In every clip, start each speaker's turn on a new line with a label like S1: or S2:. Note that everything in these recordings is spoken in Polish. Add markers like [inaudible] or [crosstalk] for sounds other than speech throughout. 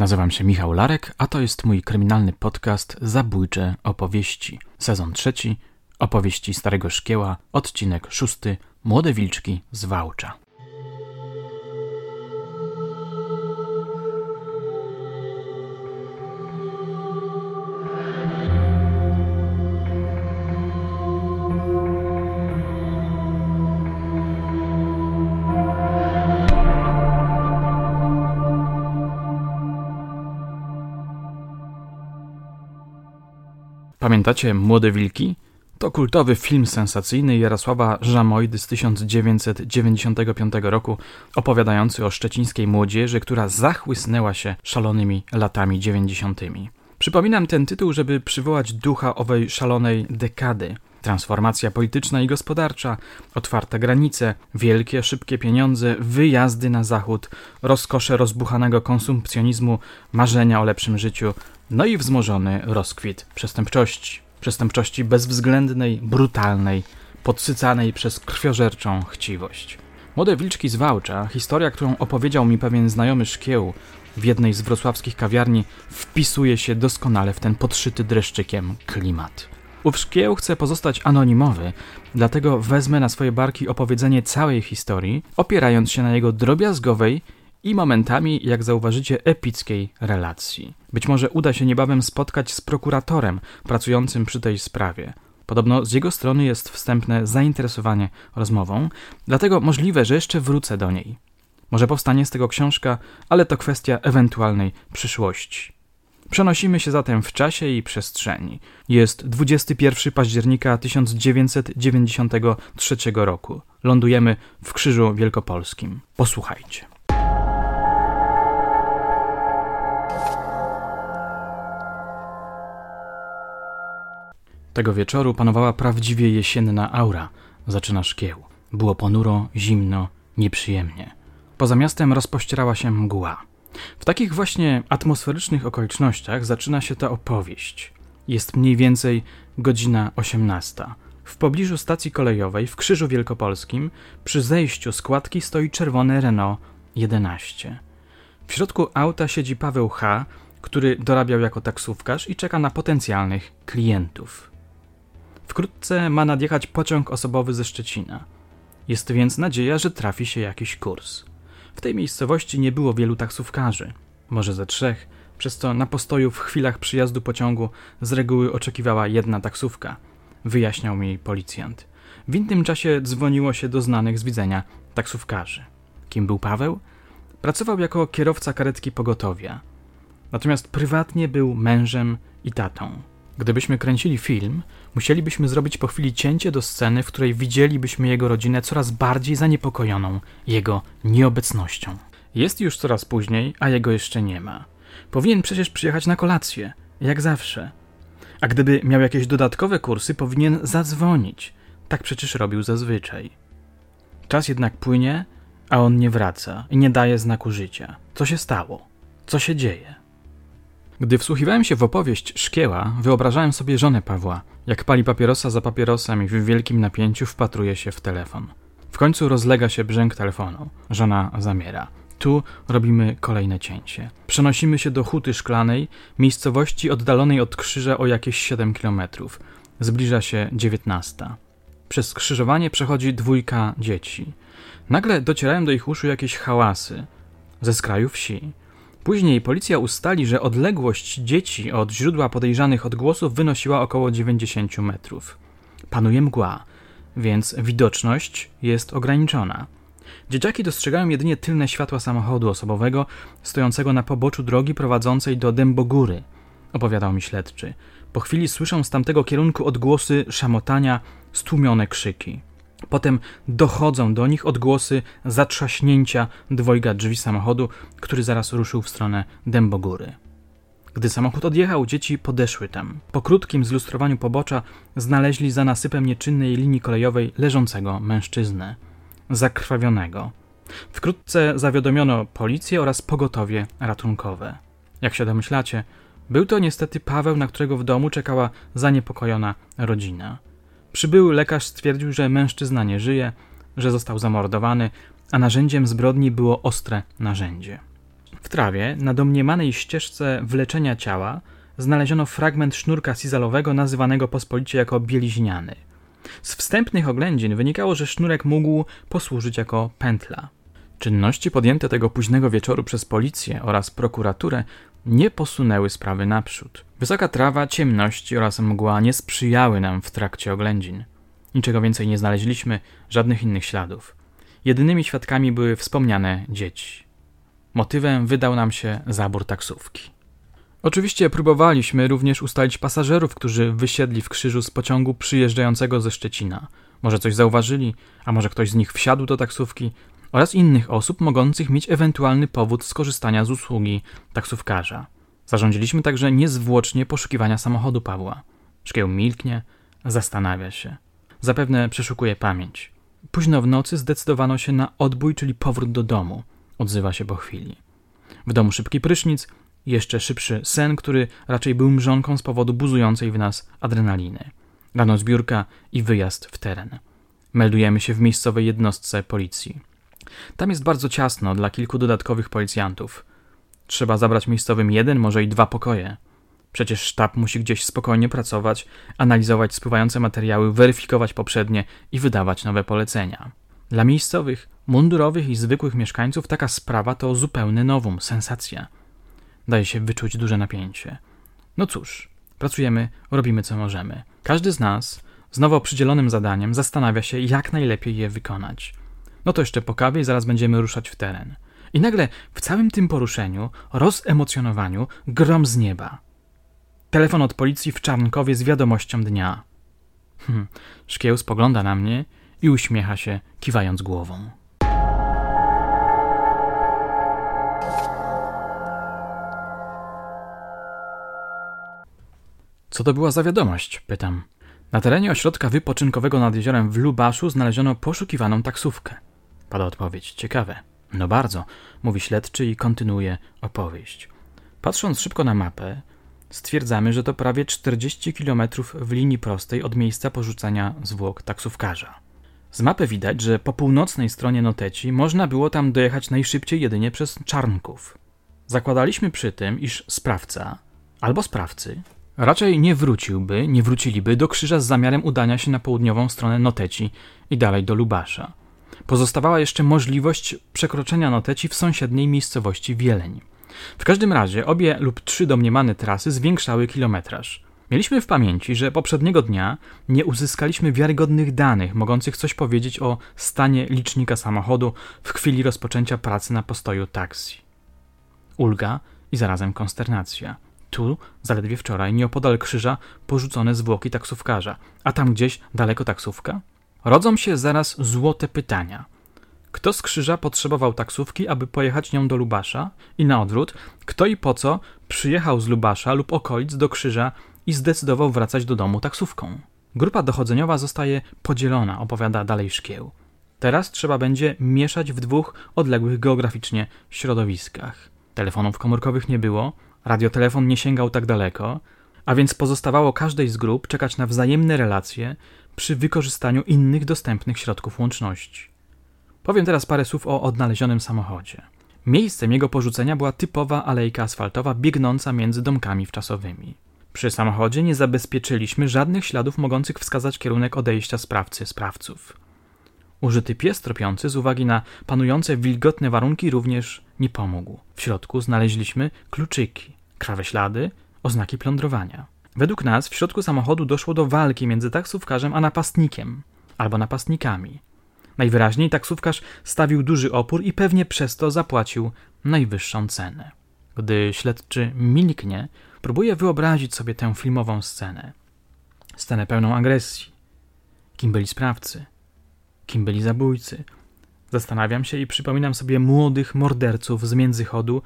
S1: Nazywam się Michał Larek, a to jest mój kryminalny podcast Zabójcze opowieści. Sezon trzeci, opowieści Starego Szkieła, odcinek szósty, Młode Wilczki z Wałcza. Pamiętacie Młode Wilki? To kultowy film sensacyjny Jarosława Żamojdy z 1995 roku, opowiadający o szczecińskiej młodzieży, która zachłysnęła się szalonymi latami 90. Przypominam ten tytuł, żeby przywołać ducha owej szalonej dekady. Transformacja polityczna i gospodarcza, otwarte granice, wielkie, szybkie pieniądze, wyjazdy na zachód, rozkosze rozbuchanego konsumpcjonizmu, marzenia o lepszym życiu, no i wzmożony rozkwit przestępczości. Przestępczości bezwzględnej, brutalnej, podsycanej przez krwiożerczą chciwość. Młode wilczki z Wałcza, historia, którą opowiedział mi pewien znajomy szkieł w jednej z wrocławskich kawiarni, wpisuje się doskonale w ten podszyty dreszczykiem klimat. Ów szkieł chce pozostać anonimowy, dlatego wezmę na swoje barki opowiedzenie całej historii, opierając się na jego drobiazgowej i momentami, jak zauważycie, epickiej relacji. Być może uda się niebawem spotkać z prokuratorem pracującym przy tej sprawie. Podobno z jego strony jest wstępne zainteresowanie rozmową, dlatego możliwe, że jeszcze wrócę do niej. Może powstanie z tego książka, ale to kwestia ewentualnej przyszłości. Przenosimy się zatem w czasie i przestrzeni. Jest 21 października 1993 roku. Lądujemy w Krzyżu Wielkopolskim. Posłuchajcie. Tego wieczoru panowała prawdziwie jesienna aura, zaczyna szkieł. Było ponuro, zimno, nieprzyjemnie. Poza miastem rozpościerała się mgła. W takich właśnie atmosferycznych okolicznościach zaczyna się ta opowieść. Jest mniej więcej godzina 18. W pobliżu stacji kolejowej w Krzyżu Wielkopolskim przy zejściu składki stoi czerwone Renault 11. W środku auta siedzi Paweł H., który dorabiał jako taksówkarz i czeka na potencjalnych klientów. Wkrótce ma nadjechać pociąg osobowy ze Szczecina. Jest więc nadzieja, że trafi się jakiś kurs. W tej miejscowości nie było wielu taksówkarzy, może ze trzech, przez co na postoju w chwilach przyjazdu pociągu z reguły oczekiwała jedna taksówka, wyjaśniał mi policjant. W innym czasie dzwoniło się do znanych z widzenia taksówkarzy. Kim był Paweł? Pracował jako kierowca karetki pogotowia. Natomiast prywatnie był mężem i tatą. Gdybyśmy kręcili film, musielibyśmy zrobić po chwili cięcie do sceny, w której widzielibyśmy jego rodzinę coraz bardziej zaniepokojoną jego nieobecnością. Jest już coraz później, a jego jeszcze nie ma. Powinien przecież przyjechać na kolację, jak zawsze. A gdyby miał jakieś dodatkowe kursy, powinien zadzwonić. Tak przecież robił zazwyczaj. Czas jednak płynie, a on nie wraca i nie daje znaku życia. Co się stało? Co się dzieje? Gdy wsłuchiwałem się w opowieść Szkieła, wyobrażałem sobie żonę Pawła, jak pali papierosa za papierosem i w wielkim napięciu wpatruje się w telefon. W końcu rozlega się brzęk telefonu. Żona zamiera. Tu robimy kolejne cięcie. Przenosimy się do Huty Szklanej, miejscowości oddalonej od krzyża o jakieś 7 kilometrów. Zbliża się dziewiętnasta. Przez skrzyżowanie przechodzi dwójka dzieci. Nagle docierają do ich uszu jakieś hałasy. Ze skraju wsi. Później policja ustali, że odległość dzieci od źródła podejrzanych odgłosów wynosiła około 90 metrów. Panuje mgła, więc widoczność jest ograniczona. Dzieciaki dostrzegają jedynie tylne światła samochodu osobowego stojącego na poboczu drogi prowadzącej do Dębogóry, opowiadał mi śledczy. Po chwili słyszą z tamtego kierunku odgłosy szamotania, stłumione krzyki. Potem dochodzą do nich odgłosy zatrzaśnięcia dwojga drzwi samochodu, który zaraz ruszył w stronę Dębogóry. Gdy samochód odjechał, dzieci podeszły tam. Po krótkim zlustrowaniu pobocza znaleźli za nasypem nieczynnej linii kolejowej leżącego mężczyznę, zakrwawionego. Wkrótce zawiadomiono policję oraz pogotowie ratunkowe. Jak się domyślacie, był to niestety Paweł, na którego w domu czekała zaniepokojona rodzina. Przybyły lekarz stwierdził, że mężczyzna nie żyje, że został zamordowany, a narzędziem zbrodni było ostre narzędzie. W trawie, na domniemanej ścieżce wleczenia ciała, znaleziono fragment sznurka sizalowego nazywanego pospolicie jako bieliźniany. Z wstępnych oględzin wynikało, że sznurek mógł posłużyć jako pętla. Czynności podjęte tego późnego wieczoru przez policję oraz prokuraturę nie posunęły sprawy naprzód. Wysoka trawa, ciemności oraz mgła nie sprzyjały nam w trakcie oględzin. Niczego więcej nie znaleźliśmy, żadnych innych śladów. Jedynymi świadkami były wspomniane dzieci. Motywem wydał nam się zabór taksówki. Oczywiście próbowaliśmy również ustalić pasażerów, którzy wysiedli w krzyżu z pociągu przyjeżdżającego ze Szczecina. Może coś zauważyli, a może ktoś z nich wsiadł do taksówki, oraz innych osób mogących mieć ewentualny powód skorzystania z usługi taksówkarza. Zarządziliśmy także niezwłocznie poszukiwania samochodu Pawła. Szkieł milknie, zastanawia się. Zapewne przeszukuje pamięć. Późno w nocy zdecydowano się na odbój, czyli powrót do domu. Odzywa się po chwili. W domu szybki prysznic, jeszcze szybszy sen, który raczej był mrzonką z powodu buzującej w nas adrenaliny. Rano zbiórka i wyjazd w teren. Meldujemy się w miejscowej jednostce policji. Tam jest bardzo ciasno dla kilku dodatkowych policjantów. Trzeba zabrać miejscowym jeden, może i dwa pokoje. Przecież sztab musi gdzieś spokojnie pracować, analizować spływające materiały, weryfikować poprzednie i wydawać nowe polecenia. Dla miejscowych, mundurowych i zwykłych mieszkańców taka sprawa to zupełny nowum, sensacja. Daje się wyczuć duże napięcie. No cóż, pracujemy, robimy co możemy. Każdy z nas z nowo przydzielonym zadaniem zastanawia się, jak najlepiej je wykonać. No to jeszcze po kawie i zaraz będziemy ruszać w teren. I nagle w całym tym poruszeniu, rozemocjonowaniu, grom z nieba. Telefon od policji w Czarnkowie z wiadomością dnia. Hm, Szkieł spogląda na mnie i uśmiecha się, kiwając głową. Co to była za wiadomość? pytam. Na terenie ośrodka wypoczynkowego nad jeziorem w Lubaszu znaleziono poszukiwaną taksówkę. Pada odpowiedź. Ciekawe. No bardzo, mówi śledczy i kontynuuje opowieść. Patrząc szybko na mapę, stwierdzamy, że to prawie 40 km w linii prostej od miejsca porzucenia zwłok taksówkarza. Z mapy widać, że po północnej stronie Noteci można było tam dojechać najszybciej jedynie przez Czarnków. Zakładaliśmy przy tym, iż sprawca albo sprawcy raczej nie wróciłby, nie wróciliby do krzyża z zamiarem udania się na południową stronę Noteci i dalej do Lubasza. Pozostawała jeszcze możliwość przekroczenia Noteci w sąsiedniej miejscowości Wieleń. W każdym razie obie lub trzy domniemane trasy zwiększały kilometraż. Mieliśmy w pamięci, że poprzedniego dnia nie uzyskaliśmy wiarygodnych danych mogących coś powiedzieć o stanie licznika samochodu w chwili rozpoczęcia pracy na postoju taksi. Ulga i zarazem konsternacja. Tu, zaledwie wczoraj, nieopodal krzyża, porzucone zwłoki taksówkarza, a tam gdzieś daleko taksówka? Rodzą się zaraz złote pytania. Kto z krzyża potrzebował taksówki, aby pojechać nią do Lubasza? I na odwrót, kto i po co przyjechał z Lubasza lub okolic do krzyża i zdecydował wracać do domu taksówką? Grupa dochodzeniowa zostaje podzielona, opowiada dalej Szkieł. Teraz trzeba będzie mieszać w dwóch odległych geograficznie środowiskach. Telefonów komórkowych nie było, radiotelefon nie sięgał tak daleko, a więc pozostawało każdej z grup czekać na wzajemne relacje przy wykorzystaniu innych dostępnych środków łączności. Powiem teraz parę słów o odnalezionym samochodzie. Miejscem jego porzucenia była typowa alejka asfaltowa biegnąca między domkami wczasowymi. Przy samochodzie nie zabezpieczyliśmy żadnych śladów mogących wskazać kierunek odejścia sprawcy sprawców. Użyty pies tropiący z uwagi na panujące wilgotne warunki również nie pomógł. W środku znaleźliśmy kluczyki, krawe ślady, oznaki plądrowania. Według nas w środku samochodu doszło do walki między taksówkarzem a napastnikiem, albo napastnikami. Najwyraźniej taksówkarz stawił duży opór i pewnie przez to zapłacił najwyższą cenę. Gdy śledczy milknie, próbuje wyobrazić sobie tę filmową scenę. Scenę pełną agresji. Kim byli sprawcy? Kim byli zabójcy? Zastanawiam się i przypominam sobie młodych morderców z międzychodu,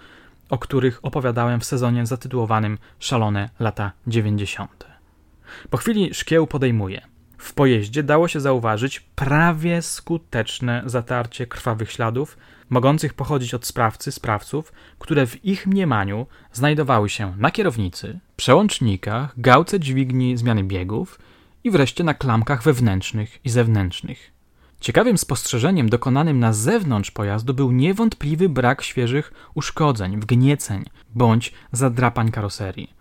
S1: o których opowiadałem w sezonie zatytułowanym Szalone lata 90. Po chwili szkieł podejmuje. W pojeździe dało się zauważyć prawie skuteczne zatarcie krwawych śladów, mogących pochodzić od sprawcy, sprawców, które w ich mniemaniu znajdowały się na kierownicy, przełącznikach, gałce dźwigni zmiany biegów i wreszcie na klamkach wewnętrznych i zewnętrznych. Ciekawym spostrzeżeniem dokonanym na zewnątrz pojazdu był niewątpliwy brak świeżych uszkodzeń, wgnieceń bądź zadrapań karoserii.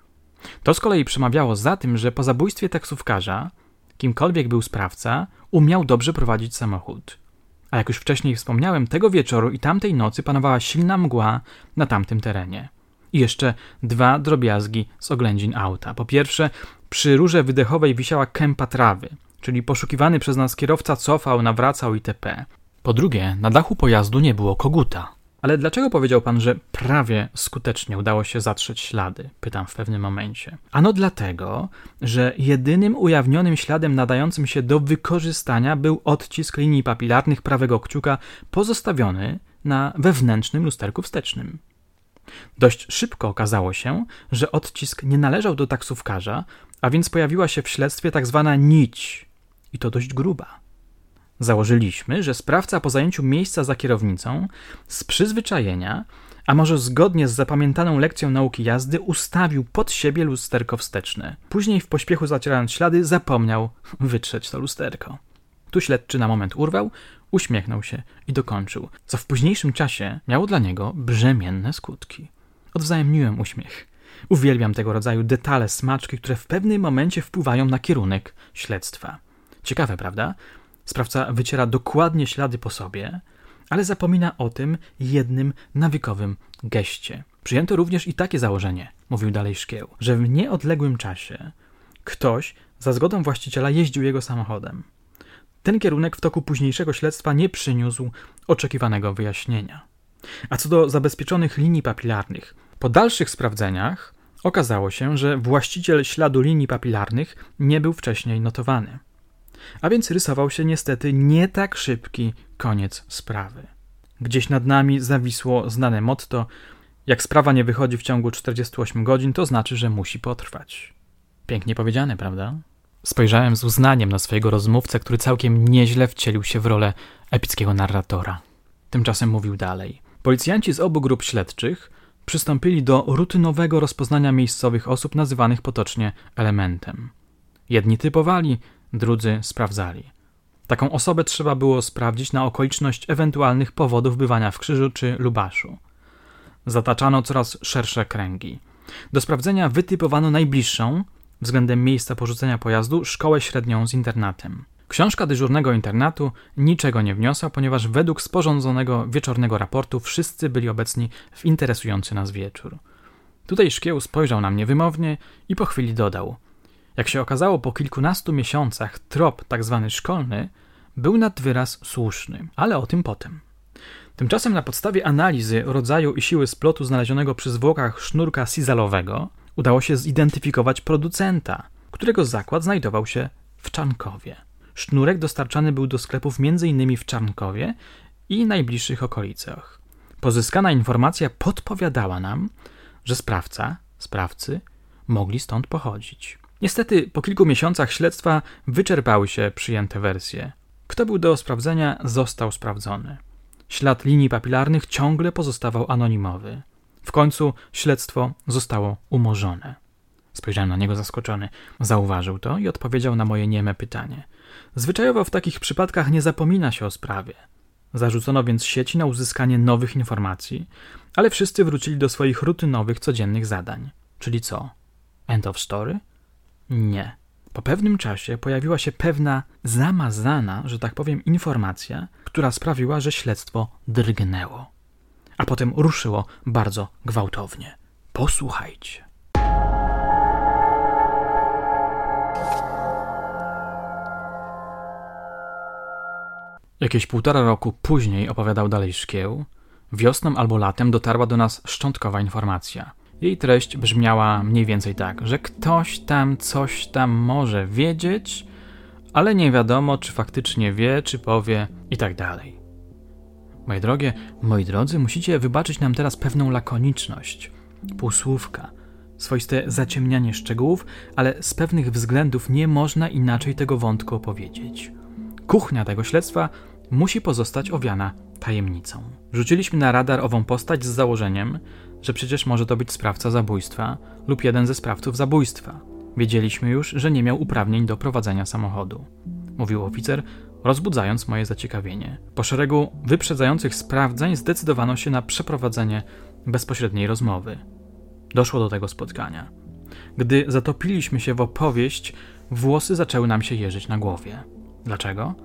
S1: To z kolei przemawiało za tym, że po zabójstwie taksówkarza, kimkolwiek był sprawca, umiał dobrze prowadzić samochód. A jak już wcześniej wspomniałem, tego wieczoru i tamtej nocy panowała silna mgła na tamtym terenie. I jeszcze dwa drobiazgi z oględzin auta. Po pierwsze, przy rurze wydechowej wisiała kępa trawy, czyli poszukiwany przez nas kierowca cofał, nawracał itp. Po drugie, na dachu pojazdu nie było koguta. Ale dlaczego powiedział pan, że prawie skutecznie udało się zatrzeć ślady? Pytam w pewnym momencie. Ano dlatego, że jedynym ujawnionym śladem nadającym się do wykorzystania był odcisk linii papilarnych prawego kciuka pozostawiony na wewnętrznym lusterku wstecznym. Dość szybko okazało się, że odcisk nie należał do taksówkarza, a więc pojawiła się w śledztwie tak zwana nić i to dość gruba. Założyliśmy, że sprawca po zajęciu miejsca za kierownicą z przyzwyczajenia, a może zgodnie z zapamiętaną lekcją nauki jazdy, ustawił pod siebie lusterko wsteczne. Później w pośpiechu zacierając ślady zapomniał wytrzeć to lusterko. Tu śledczy na moment urwał, uśmiechnął się i dokończył, co w późniejszym czasie miało dla niego brzemienne skutki. Odwzajemniłem uśmiech. Uwielbiam tego rodzaju detale, smaczki, które w pewnym momencie wpływają na kierunek śledztwa. Ciekawe, prawda? Sprawca wyciera dokładnie ślady po sobie, ale zapomina o tym jednym nawykowym geście. Przyjęto również i takie założenie, mówił dalej Szkieł, że w nieodległym czasie ktoś za zgodą właściciela jeździł jego samochodem. Ten kierunek w toku późniejszego śledztwa nie przyniósł oczekiwanego wyjaśnienia. A co do zabezpieczonych linii papilarnych, po dalszych sprawdzeniach okazało się, że właściciel śladu linii papilarnych nie był wcześniej notowany. A więc rysował się niestety nie tak szybki koniec sprawy. Gdzieś nad nami zawisło znane motto: jak sprawa nie wychodzi w ciągu 48 godzin, to znaczy, że musi potrwać. Pięknie powiedziane, prawda? Spojrzałem z uznaniem na swojego rozmówcę, który całkiem nieźle wcielił się w rolę epickiego narratora. Tymczasem mówił dalej. Policjanci z obu grup śledczych przystąpili do rutynowego rozpoznania miejscowych osób nazywanych potocznie elementem. Jedni typowali, drudzy sprawdzali. Taką osobę trzeba było sprawdzić na okoliczność ewentualnych powodów bywania w Krzyżu czy Lubaszu. Zataczano coraz szersze kręgi. Do sprawdzenia wytypowano najbliższą, względem miejsca porzucenia pojazdu, szkołę średnią z internatem. Książka dyżurnego internatu niczego nie wniosła, ponieważ według sporządzonego wieczornego raportu wszyscy byli obecni w interesujący nas wieczór. Tutaj szkieł spojrzał na mnie wymownie i po chwili dodał – jak się okazało po kilkunastu miesiącach, trop tak zwany szkolny był nad wyraz słuszny, ale o tym potem. Tymczasem na podstawie analizy rodzaju i siły splotu znalezionego przy zwłokach sznurka sizalowego udało się zidentyfikować producenta, którego zakład znajdował się w Czarnkowie. Sznurek dostarczany był do sklepów m.in. w Czarnkowie i najbliższych okolicach. Pozyskana informacja podpowiadała nam, że sprawca, sprawcy mogli stąd pochodzić. Niestety, po kilku miesiącach śledztwa wyczerpały się przyjęte wersje. Kto był do sprawdzenia, został sprawdzony. Ślad linii papilarnych ciągle pozostawał anonimowy. W końcu śledztwo zostało umorzone. Spojrzałem na niego zaskoczony. Zauważył to i odpowiedział na moje nieme pytanie. Zwyczajowo w takich przypadkach nie zapomina się o sprawie. Zarzucono więc sieci na uzyskanie nowych informacji, ale wszyscy wrócili do swoich rutynowych, codziennych zadań. Czyli co? End of story? Nie. Po pewnym czasie pojawiła się pewna zamazana, że tak powiem, informacja, która sprawiła, że śledztwo drgnęło. A potem ruszyło bardzo gwałtownie. Posłuchajcie. Jakieś półtora roku później, opowiadał dalej Szkieł, wiosną albo latem dotarła do nas szczątkowa informacja – jej treść brzmiała mniej więcej tak, że ktoś tam coś tam może wiedzieć, ale nie wiadomo, czy faktycznie wie, czy powie i tak dalej. Moje drogie, moi drodzy, musicie wybaczyć nam teraz pewną lakoniczność, półsłówka, swoiste zaciemnianie szczegółów, ale z pewnych względów nie można inaczej tego wątku opowiedzieć. Kuchnia tego śledztwa musi pozostać owiana tajemnicą. Rzuciliśmy na radar ową postać z założeniem, że przecież może to być sprawca zabójstwa lub jeden ze sprawców zabójstwa. Wiedzieliśmy już, że nie miał uprawnień do prowadzenia samochodu. Mówił oficer, rozbudzając moje zaciekawienie. Po szeregu wyprzedzających sprawdzeń zdecydowano się na przeprowadzenie bezpośredniej rozmowy. Doszło do tego spotkania. Gdy zatopiliśmy się w opowieść, włosy zaczęły nam się jeżyć na głowie. Dlaczego?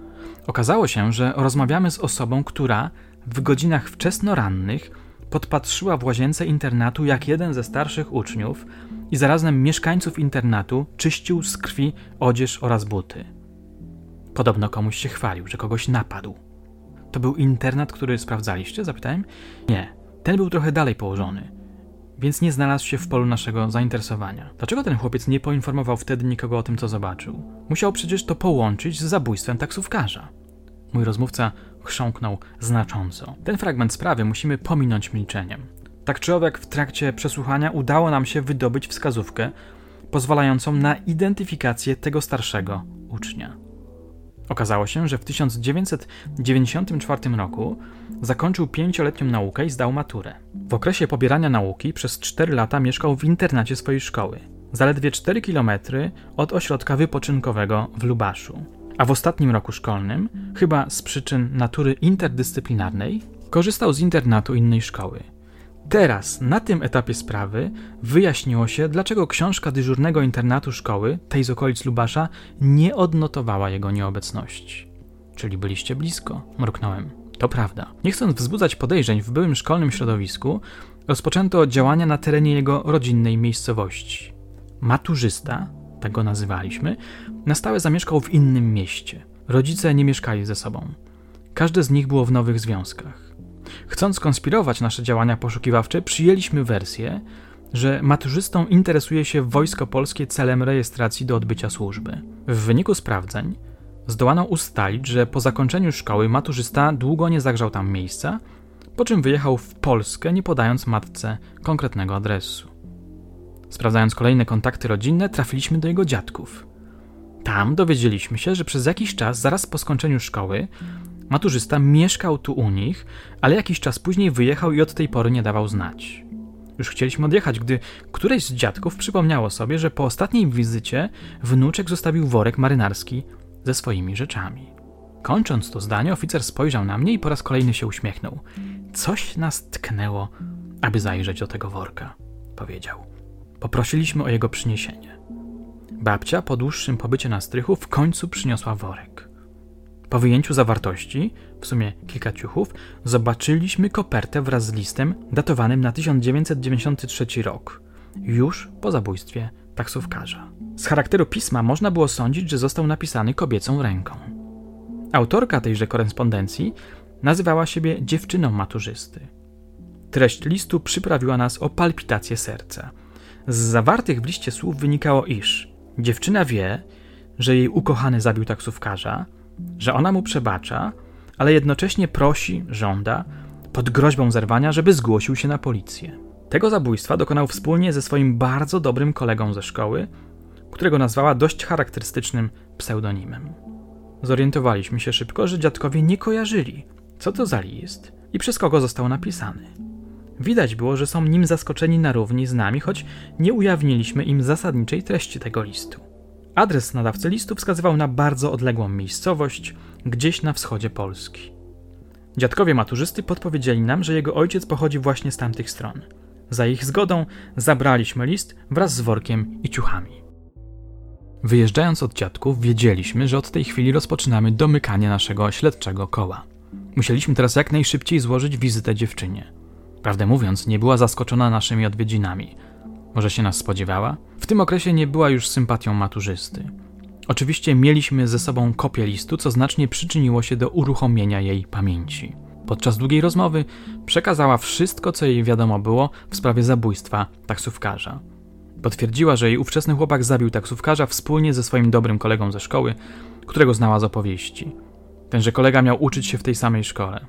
S1: Okazało się, że rozmawiamy z osobą, która w godzinach wczesnorannych podpatrzyła w łazience internatu, jak jeden ze starszych uczniów i zarazem mieszkańców internatu czyścił z krwi odzież oraz buty. Podobno komuś się chwalił, że kogoś napadł. To był internat, który sprawdzaliście? Zapytałem. Nie, ten był trochę dalej położony, więc nie znalazł się w polu naszego zainteresowania. Dlaczego ten chłopiec nie poinformował wtedy nikogo o tym, co zobaczył? Musiał przecież to połączyć z zabójstwem taksówkarza. Mój rozmówca chrząknął znacząco. Ten fragment sprawy musimy pominąć milczeniem. Tak czy owak, w trakcie przesłuchania udało nam się wydobyć wskazówkę pozwalającą na identyfikację tego starszego ucznia. Okazało się, że w 1994 roku zakończył pięcioletnią naukę i zdał maturę. W okresie pobierania nauki przez 4 lata mieszkał w internacie swojej szkoły, zaledwie 4 km od ośrodka wypoczynkowego w Lubaszu. A w ostatnim roku szkolnym, chyba z przyczyn natury interdyscyplinarnej, korzystał z internatu innej szkoły. Teraz, na tym etapie sprawy, wyjaśniło się, dlaczego książka dyżurnego internatu szkoły, tej z okolic Lubasza, nie odnotowała jego nieobecności. Czyli byliście blisko, mruknąłem. To prawda. Nie chcąc wzbudzać podejrzeń w byłym szkolnym środowisku, rozpoczęto działania na terenie jego rodzinnej miejscowości. Maturzysta, tak go nazywaliśmy, na stałe zamieszkał w innym mieście. Rodzice nie mieszkali ze sobą. Każde z nich było w nowych związkach. Chcąc konspirować nasze działania poszukiwawcze, przyjęliśmy wersję, że maturzystą interesuje się Wojsko Polskie celem rejestracji do odbycia służby. W wyniku sprawdzeń zdołano ustalić, że po zakończeniu szkoły maturzysta długo nie zagrzał tam miejsca, po czym wyjechał w Polskę, nie podając matce konkretnego adresu. Sprawdzając kolejne kontakty rodzinne, trafiliśmy do jego dziadków. Tam dowiedzieliśmy się, że przez jakiś czas, zaraz po skończeniu szkoły, Maturzysta mieszkał tu u nich, ale jakiś czas później wyjechał i od tej pory nie dawał znać. Już chcieliśmy odjechać, gdy któreś z dziadków przypomniało sobie, że po ostatniej wizycie wnuczek zostawił worek marynarski ze swoimi rzeczami. Kończąc to zdanie, oficer spojrzał na mnie i po raz kolejny się uśmiechnął. Coś nas tknęło, aby zajrzeć do tego worka, powiedział. Poprosiliśmy o jego przyniesienie. Babcia po dłuższym pobycie na strychu w końcu przyniosła worek. Po wyjęciu zawartości, w sumie kilka ciuchów, zobaczyliśmy kopertę wraz z listem datowanym na 1993 rok, już po zabójstwie taksówkarza. Z charakteru pisma można było sądzić, że został napisany kobiecą ręką. Autorka tejże korespondencji nazywała siebie dziewczyną maturzysty. Treść listu przyprawiła nas o palpitację serca. Z zawartych w liście słów wynikało, iż dziewczyna wie, że jej ukochany zabił taksówkarza, że ona mu przebacza, ale jednocześnie prosi, żąda, pod groźbą zerwania, żeby zgłosił się na policję. Tego zabójstwa dokonał wspólnie ze swoim bardzo dobrym kolegą ze szkoły, którego nazwała dość charakterystycznym pseudonimem. Zorientowaliśmy się szybko, że dziadkowie nie kojarzyli, co to za list i przez kogo został napisany. Widać było, że są nim zaskoczeni na równi z nami, choć nie ujawniliśmy im zasadniczej treści tego listu. Adres nadawcy listu wskazywał na bardzo odległą miejscowość, gdzieś na wschodzie Polski. Dziadkowie maturzysty podpowiedzieli nam, że jego ojciec pochodzi właśnie z tamtych stron. Za ich zgodą zabraliśmy list wraz z workiem i ciuchami. Wyjeżdżając od dziadków, wiedzieliśmy, że od tej chwili rozpoczynamy domykanie naszego śledczego koła. Musieliśmy teraz jak najszybciej złożyć wizytę dziewczynie. Prawdę mówiąc, nie była zaskoczona naszymi odwiedzinami – może się nas spodziewała? W tym okresie nie była już sympatią maturzysty. Oczywiście mieliśmy ze sobą kopię listu, co znacznie przyczyniło się do uruchomienia jej pamięci. Podczas długiej rozmowy przekazała wszystko, co jej wiadomo było w sprawie zabójstwa taksówkarza. Potwierdziła, że jej ówczesny chłopak zabił taksówkarza wspólnie ze swoim dobrym kolegą ze szkoły, którego znała z opowieści. Tenże kolega miał uczyć się w tej samej szkole.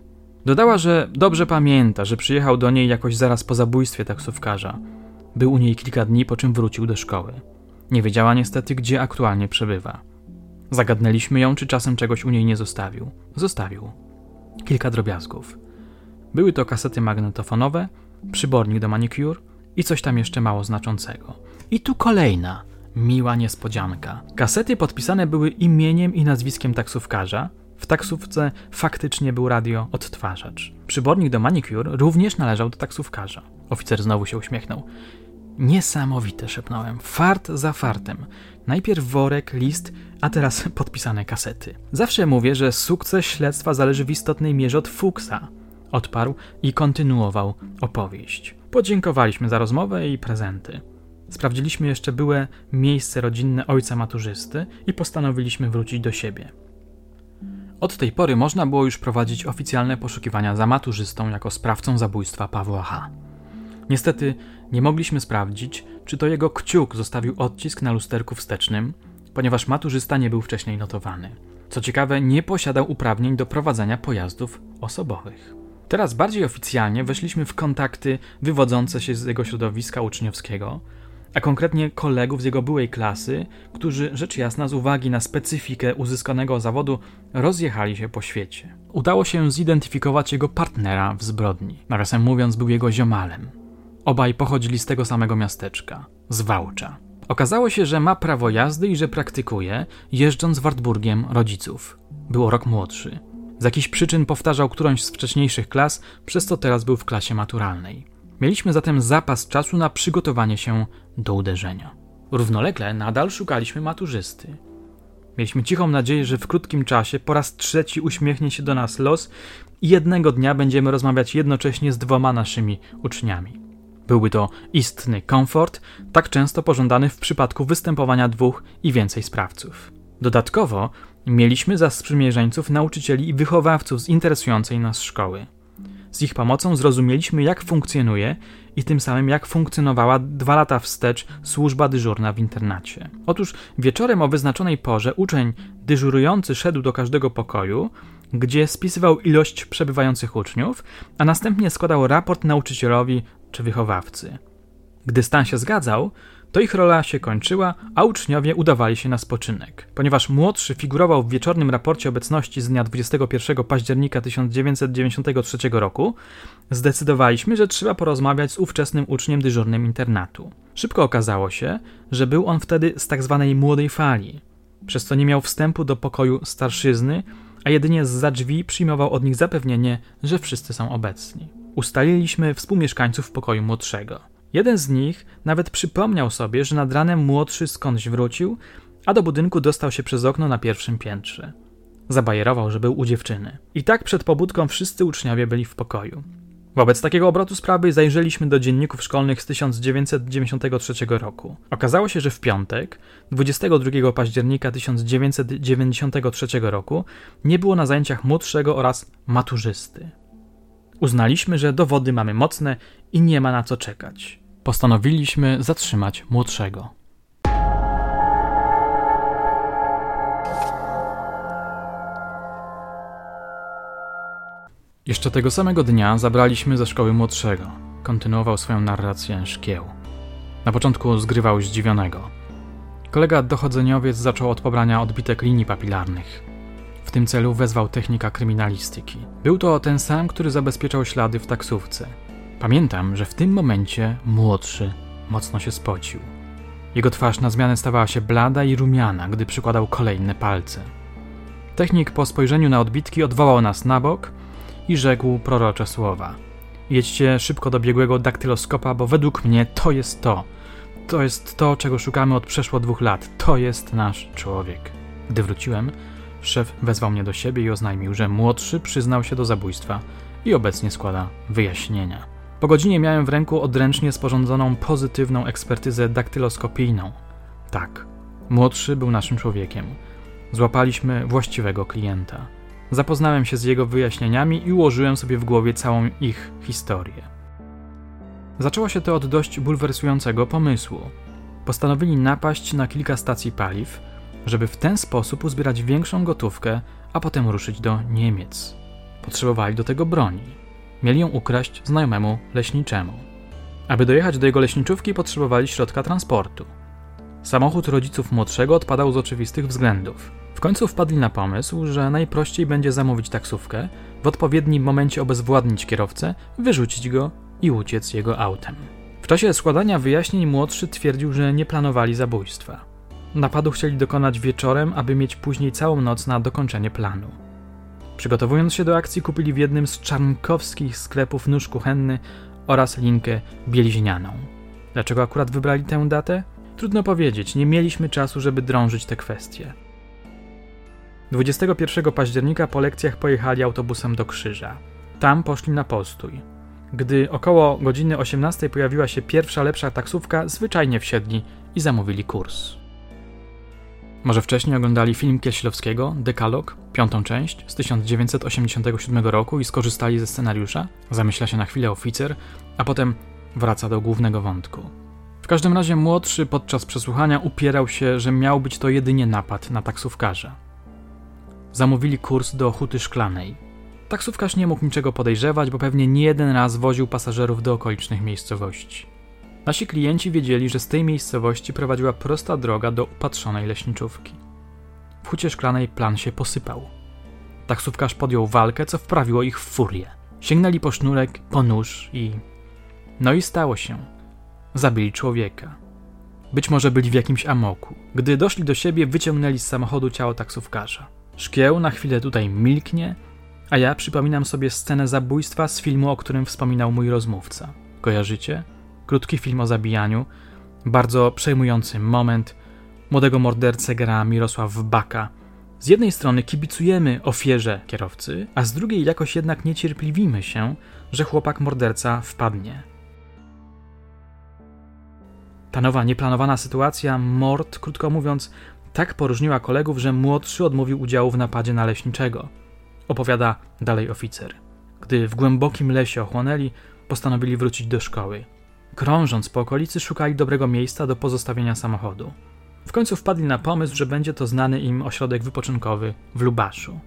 S1: Dodała, że dobrze pamięta, że przyjechał do niej jakoś zaraz po zabójstwie taksówkarza był u niej kilka dni, po czym wrócił do szkoły. Nie wiedziała niestety, gdzie aktualnie przebywa. Zagadnęliśmy ją, czy czasem czegoś u niej nie zostawił. Zostawił. Kilka drobiazgów. Były to kasety magnetofonowe, przybornik do manicure i coś tam jeszcze mało znaczącego. I tu kolejna, miła niespodzianka. Kasety podpisane były imieniem i nazwiskiem taksówkarza, W taksówce faktycznie był radio odtwarzacz. Przybornik do manicure również należał do taksówkarza. Oficer znowu się uśmiechnął. Niesamowite, szepnąłem. Fart za fartem. Najpierw worek, list, a teraz [laughs] podpisane kasety. Zawsze mówię, że sukces śledztwa zależy w istotnej mierze od Fuchsa. Odparł i kontynuował opowieść. Podziękowaliśmy za rozmowę i prezenty. Sprawdziliśmy jeszcze byłe miejsce rodzinne ojca maturzysty i postanowiliśmy wrócić do siebie. Od tej pory można było już prowadzić oficjalne poszukiwania za maturzystą jako sprawcą zabójstwa Pawła H. Niestety nie mogliśmy sprawdzić, czy to jego kciuk zostawił odcisk na lusterku wstecznym, ponieważ maturzysta nie był wcześniej notowany. Co ciekawe, nie posiadał uprawnień do prowadzenia pojazdów osobowych. Teraz bardziej oficjalnie weszliśmy w kontakty wywodzące się z jego środowiska uczniowskiego, a konkretnie kolegów z jego byłej klasy, którzy rzecz jasna z uwagi na specyfikę uzyskanego zawodu rozjechali się po świecie. Udało się zidentyfikować jego partnera w zbrodni. Nawiasem mówiąc, był jego ziomalem. Obaj pochodzili z tego samego miasteczka, z Wałcza. Okazało się, że ma prawo jazdy i że praktykuje, jeżdżąc Wartburgiem rodziców. Był rok młodszy. Z jakichś przyczyn powtarzał którąś z wcześniejszych klas, przez co teraz był w klasie maturalnej. Mieliśmy zatem zapas czasu na przygotowanie się do uderzenia. Równolegle nadal szukaliśmy maturzysty. Mieliśmy cichą nadzieję, że w krótkim czasie po raz trzeci uśmiechnie się do nas los i jednego dnia będziemy rozmawiać jednocześnie z dwoma naszymi uczniami. Byłby to istny komfort, tak często pożądany w przypadku występowania dwóch i więcej sprawców. Dodatkowo mieliśmy za sprzymierzeńców nauczycieli i wychowawców z interesującej nas szkoły. Z ich pomocą zrozumieliśmy, jak funkcjonuje i tym samym jak funkcjonowała dwa lata wstecz służba dyżurna w internacie. Otóż wieczorem o wyznaczonej porze uczeń dyżurujący szedł do każdego pokoju, gdzie spisywał ilość przebywających uczniów, a następnie składał raport nauczycielowi czy wychowawcy. Gdy stan się zgadzał, to ich rola się kończyła, a uczniowie udawali się na spoczynek. Ponieważ młodszy figurował w wieczornym raporcie obecności z dnia 21 października 1993 roku, zdecydowaliśmy, że trzeba porozmawiać z ówczesnym uczniem dyżurnym internatu. Szybko okazało się, że był on wtedy z tak zwanej młodej fali, przez co nie miał wstępu do pokoju starszyzny, a jedynie za drzwi przyjmował od nich zapewnienie, że wszyscy są obecni. Ustaliliśmy współmieszkańców pokoju młodszego. Jeden z nich nawet przypomniał sobie, że nad ranem młodszy skądś wrócił, a do budynku dostał się przez okno na pierwszym piętrze. Zabajerował, że był u dziewczyny. I tak przed pobudką wszyscy uczniowie byli w pokoju. Wobec takiego obrotu sprawy zajrzeliśmy do dzienników szkolnych z 1993 roku. Okazało się, że w piątek, 22 października 1993 roku, nie było na zajęciach młodszego oraz maturzysty. Uznaliśmy, że dowody mamy mocne i nie ma na co czekać. Postanowiliśmy zatrzymać młodszego. Jeszcze tego samego dnia zabraliśmy ze szkoły młodszego. Kontynuował swoją narrację szkieł. Na początku zgrywał zdziwionego. Kolega dochodzeniowiec zaczął od pobrania odbitek linii papilarnych. W tym celu wezwał technika kryminalistyki. Był to ten sam, który zabezpieczał ślady w taksówce. Pamiętam, że w tym momencie młodszy mocno się spocił. Jego twarz na zmianę stawała się blada i rumiana, gdy przykładał kolejne palce. Technik po spojrzeniu na odbitki odwołał nas na bok i rzekł prorocze słowa. Jedźcie szybko do biegłego daktyloskopa, bo według mnie to jest to. To jest to, czego szukamy od przeszło dwóch lat. To jest nasz człowiek. Gdy wróciłem, Szef wezwał mnie do siebie i oznajmił, że młodszy przyznał się do zabójstwa i obecnie składa wyjaśnienia. Po godzinie miałem w ręku odręcznie sporządzoną pozytywną ekspertyzę daktyloskopijną. Tak, młodszy był naszym człowiekiem. Złapaliśmy właściwego klienta. Zapoznałem się z jego wyjaśnieniami i ułożyłem sobie w głowie całą ich historię. Zaczęło się to od dość bulwersującego pomysłu. Postanowili napaść na kilka stacji paliw, żeby w ten sposób uzbierać większą gotówkę, a potem ruszyć do Niemiec. Potrzebowali do tego broni. Mieli ją ukraść znajomemu leśniczemu. Aby dojechać do jego leśniczówki, potrzebowali środka transportu. Samochód rodziców młodszego odpadał z oczywistych względów. W końcu wpadli na pomysł, że najprościej będzie zamówić taksówkę, w odpowiednim momencie obezwładnić kierowcę, wyrzucić go i uciec jego autem. W czasie składania wyjaśnień młodszy twierdził, że nie planowali zabójstwa. Napadu chcieli dokonać wieczorem, aby mieć później całą noc na dokończenie planu. Przygotowując się do akcji, kupili w jednym z czarnkowskich sklepów nóż kuchenny oraz linkę bieliźnianą. Dlaczego akurat wybrali tę datę? Trudno powiedzieć, nie mieliśmy czasu, żeby drążyć te kwestie. 21 października po lekcjach pojechali autobusem do Krzyża. Tam poszli na postój. Gdy około godziny 18 pojawiła się pierwsza lepsza taksówka, zwyczajnie wsiedli i zamówili kurs. Może wcześniej oglądali film Kieślowskiego, Dekalog, piątą część z 1987 roku i skorzystali ze scenariusza? Zamyśla się na chwilę oficer, a potem wraca do głównego wątku. W każdym razie młodszy podczas przesłuchania upierał się, że miał być to jedynie napad na taksówkarza. Zamówili kurs do Huty Szklanej. Taksówkarz nie mógł niczego podejrzewać, bo pewnie nie jeden raz woził pasażerów do okolicznych miejscowości. Nasi klienci wiedzieli, że z tej miejscowości prowadziła prosta droga do upatrzonej leśniczówki. W Hucie Szklanej plan się posypał. Taksówkarz podjął walkę, co wprawiło ich w furię. Sięgnęli po sznurek, po nóż i... No i stało się. Zabili człowieka. Być może byli w jakimś amoku. Gdy doszli do siebie, wyciągnęli z samochodu ciało taksówkarza. Szkieł na chwilę tutaj milknie, a ja przypominam sobie scenę zabójstwa z filmu, o którym wspominał mój rozmówca. Kojarzycie? Krótki film o zabijaniu, bardzo przejmujący moment. Młodego mordercę gra Mirosław Baka. Z jednej strony kibicujemy ofierze kierowcy, a z drugiej jakoś jednak niecierpliwimy się, że chłopak morderca wpadnie. Ta nowa, nieplanowana sytuacja, mord, krótko mówiąc, tak poróżniła kolegów, że młodszy odmówił udziału w napadzie na leśniczego. Opowiada dalej oficer. Gdy w głębokim lesie ochłonęli, postanowili wrócić do szkoły. Krążąc po okolicy, szukali dobrego miejsca do pozostawienia samochodu. W końcu wpadli na pomysł, że będzie to znany im ośrodek wypoczynkowy w Lubaszu.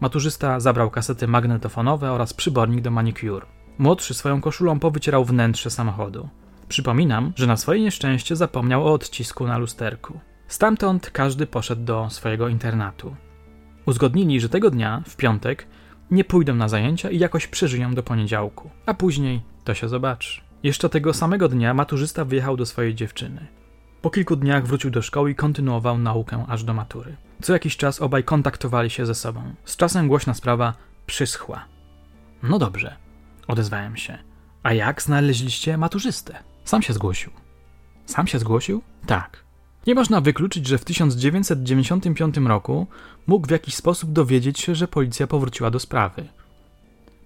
S1: Maturzysta zabrał kasety magnetofonowe oraz przybornik do manicure. Młodszy swoją koszulą powycierał wnętrze samochodu. Przypominam, że na swoje nieszczęście zapomniał o odcisku na lusterku. Stamtąd każdy poszedł do swojego internatu. Uzgodnili, że tego dnia, w piątek, nie pójdą na zajęcia i jakoś przeżyją do poniedziałku, a później to się zobaczy. Jeszcze tego samego dnia maturzysta wyjechał do swojej dziewczyny. Po kilku dniach wrócił do szkoły i kontynuował naukę aż do matury. Co jakiś czas obaj kontaktowali się ze sobą. Z czasem głośna sprawa przyschła. No dobrze, odezwałem się. A jak znaleźliście maturzystę? Sam się zgłosił. Sam się zgłosił? Tak. Nie można wykluczyć, że w 1995 roku mógł w jakiś sposób dowiedzieć się, że policja powróciła do sprawy.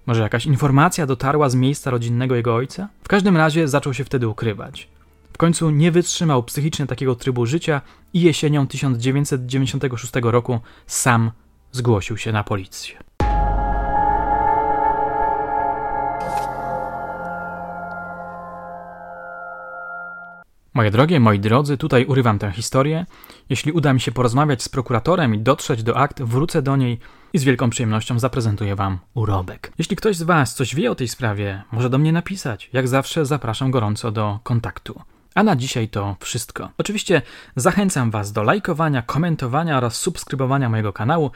S1: Może jakaś informacja dotarła z miejsca rodzinnego jego ojca? W każdym razie zaczął się wtedy ukrywać. W końcu nie wytrzymał psychicznie takiego trybu życia i jesienią 1996 roku sam zgłosił się na policję. Moje drogie, moi drodzy, tutaj urywam tę historię. Jeśli uda mi się porozmawiać z prokuratorem i dotrzeć do akt, wrócę do niej i z wielką przyjemnością zaprezentuję Wam urobek. Jeśli ktoś z Was coś wie o tej sprawie, może do mnie napisać. Jak zawsze zapraszam gorąco do kontaktu. A na dzisiaj to wszystko. Oczywiście zachęcam Was do lajkowania, komentowania oraz subskrybowania mojego kanału,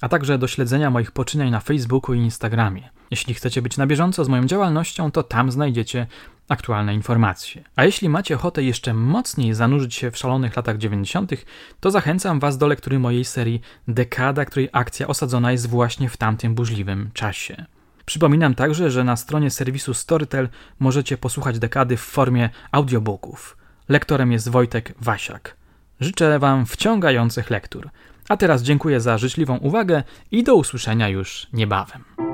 S1: a także do śledzenia moich poczynań na Facebooku i Instagramie. Jeśli chcecie być na bieżąco z moją działalnością, to tam znajdziecie aktualne informacje. A jeśli macie ochotę jeszcze mocniej zanurzyć się w szalonych latach 90., to zachęcam Was do lektury mojej serii Dekada, której akcja osadzona jest właśnie w tamtym burzliwym czasie. Przypominam także, że na stronie serwisu Storytel możecie posłuchać dekady w formie audiobooków. Lektorem jest Wojtek Wasiak. Życzę Wam wciągających lektur. A teraz dziękuję za życzliwą uwagę i do usłyszenia już niebawem.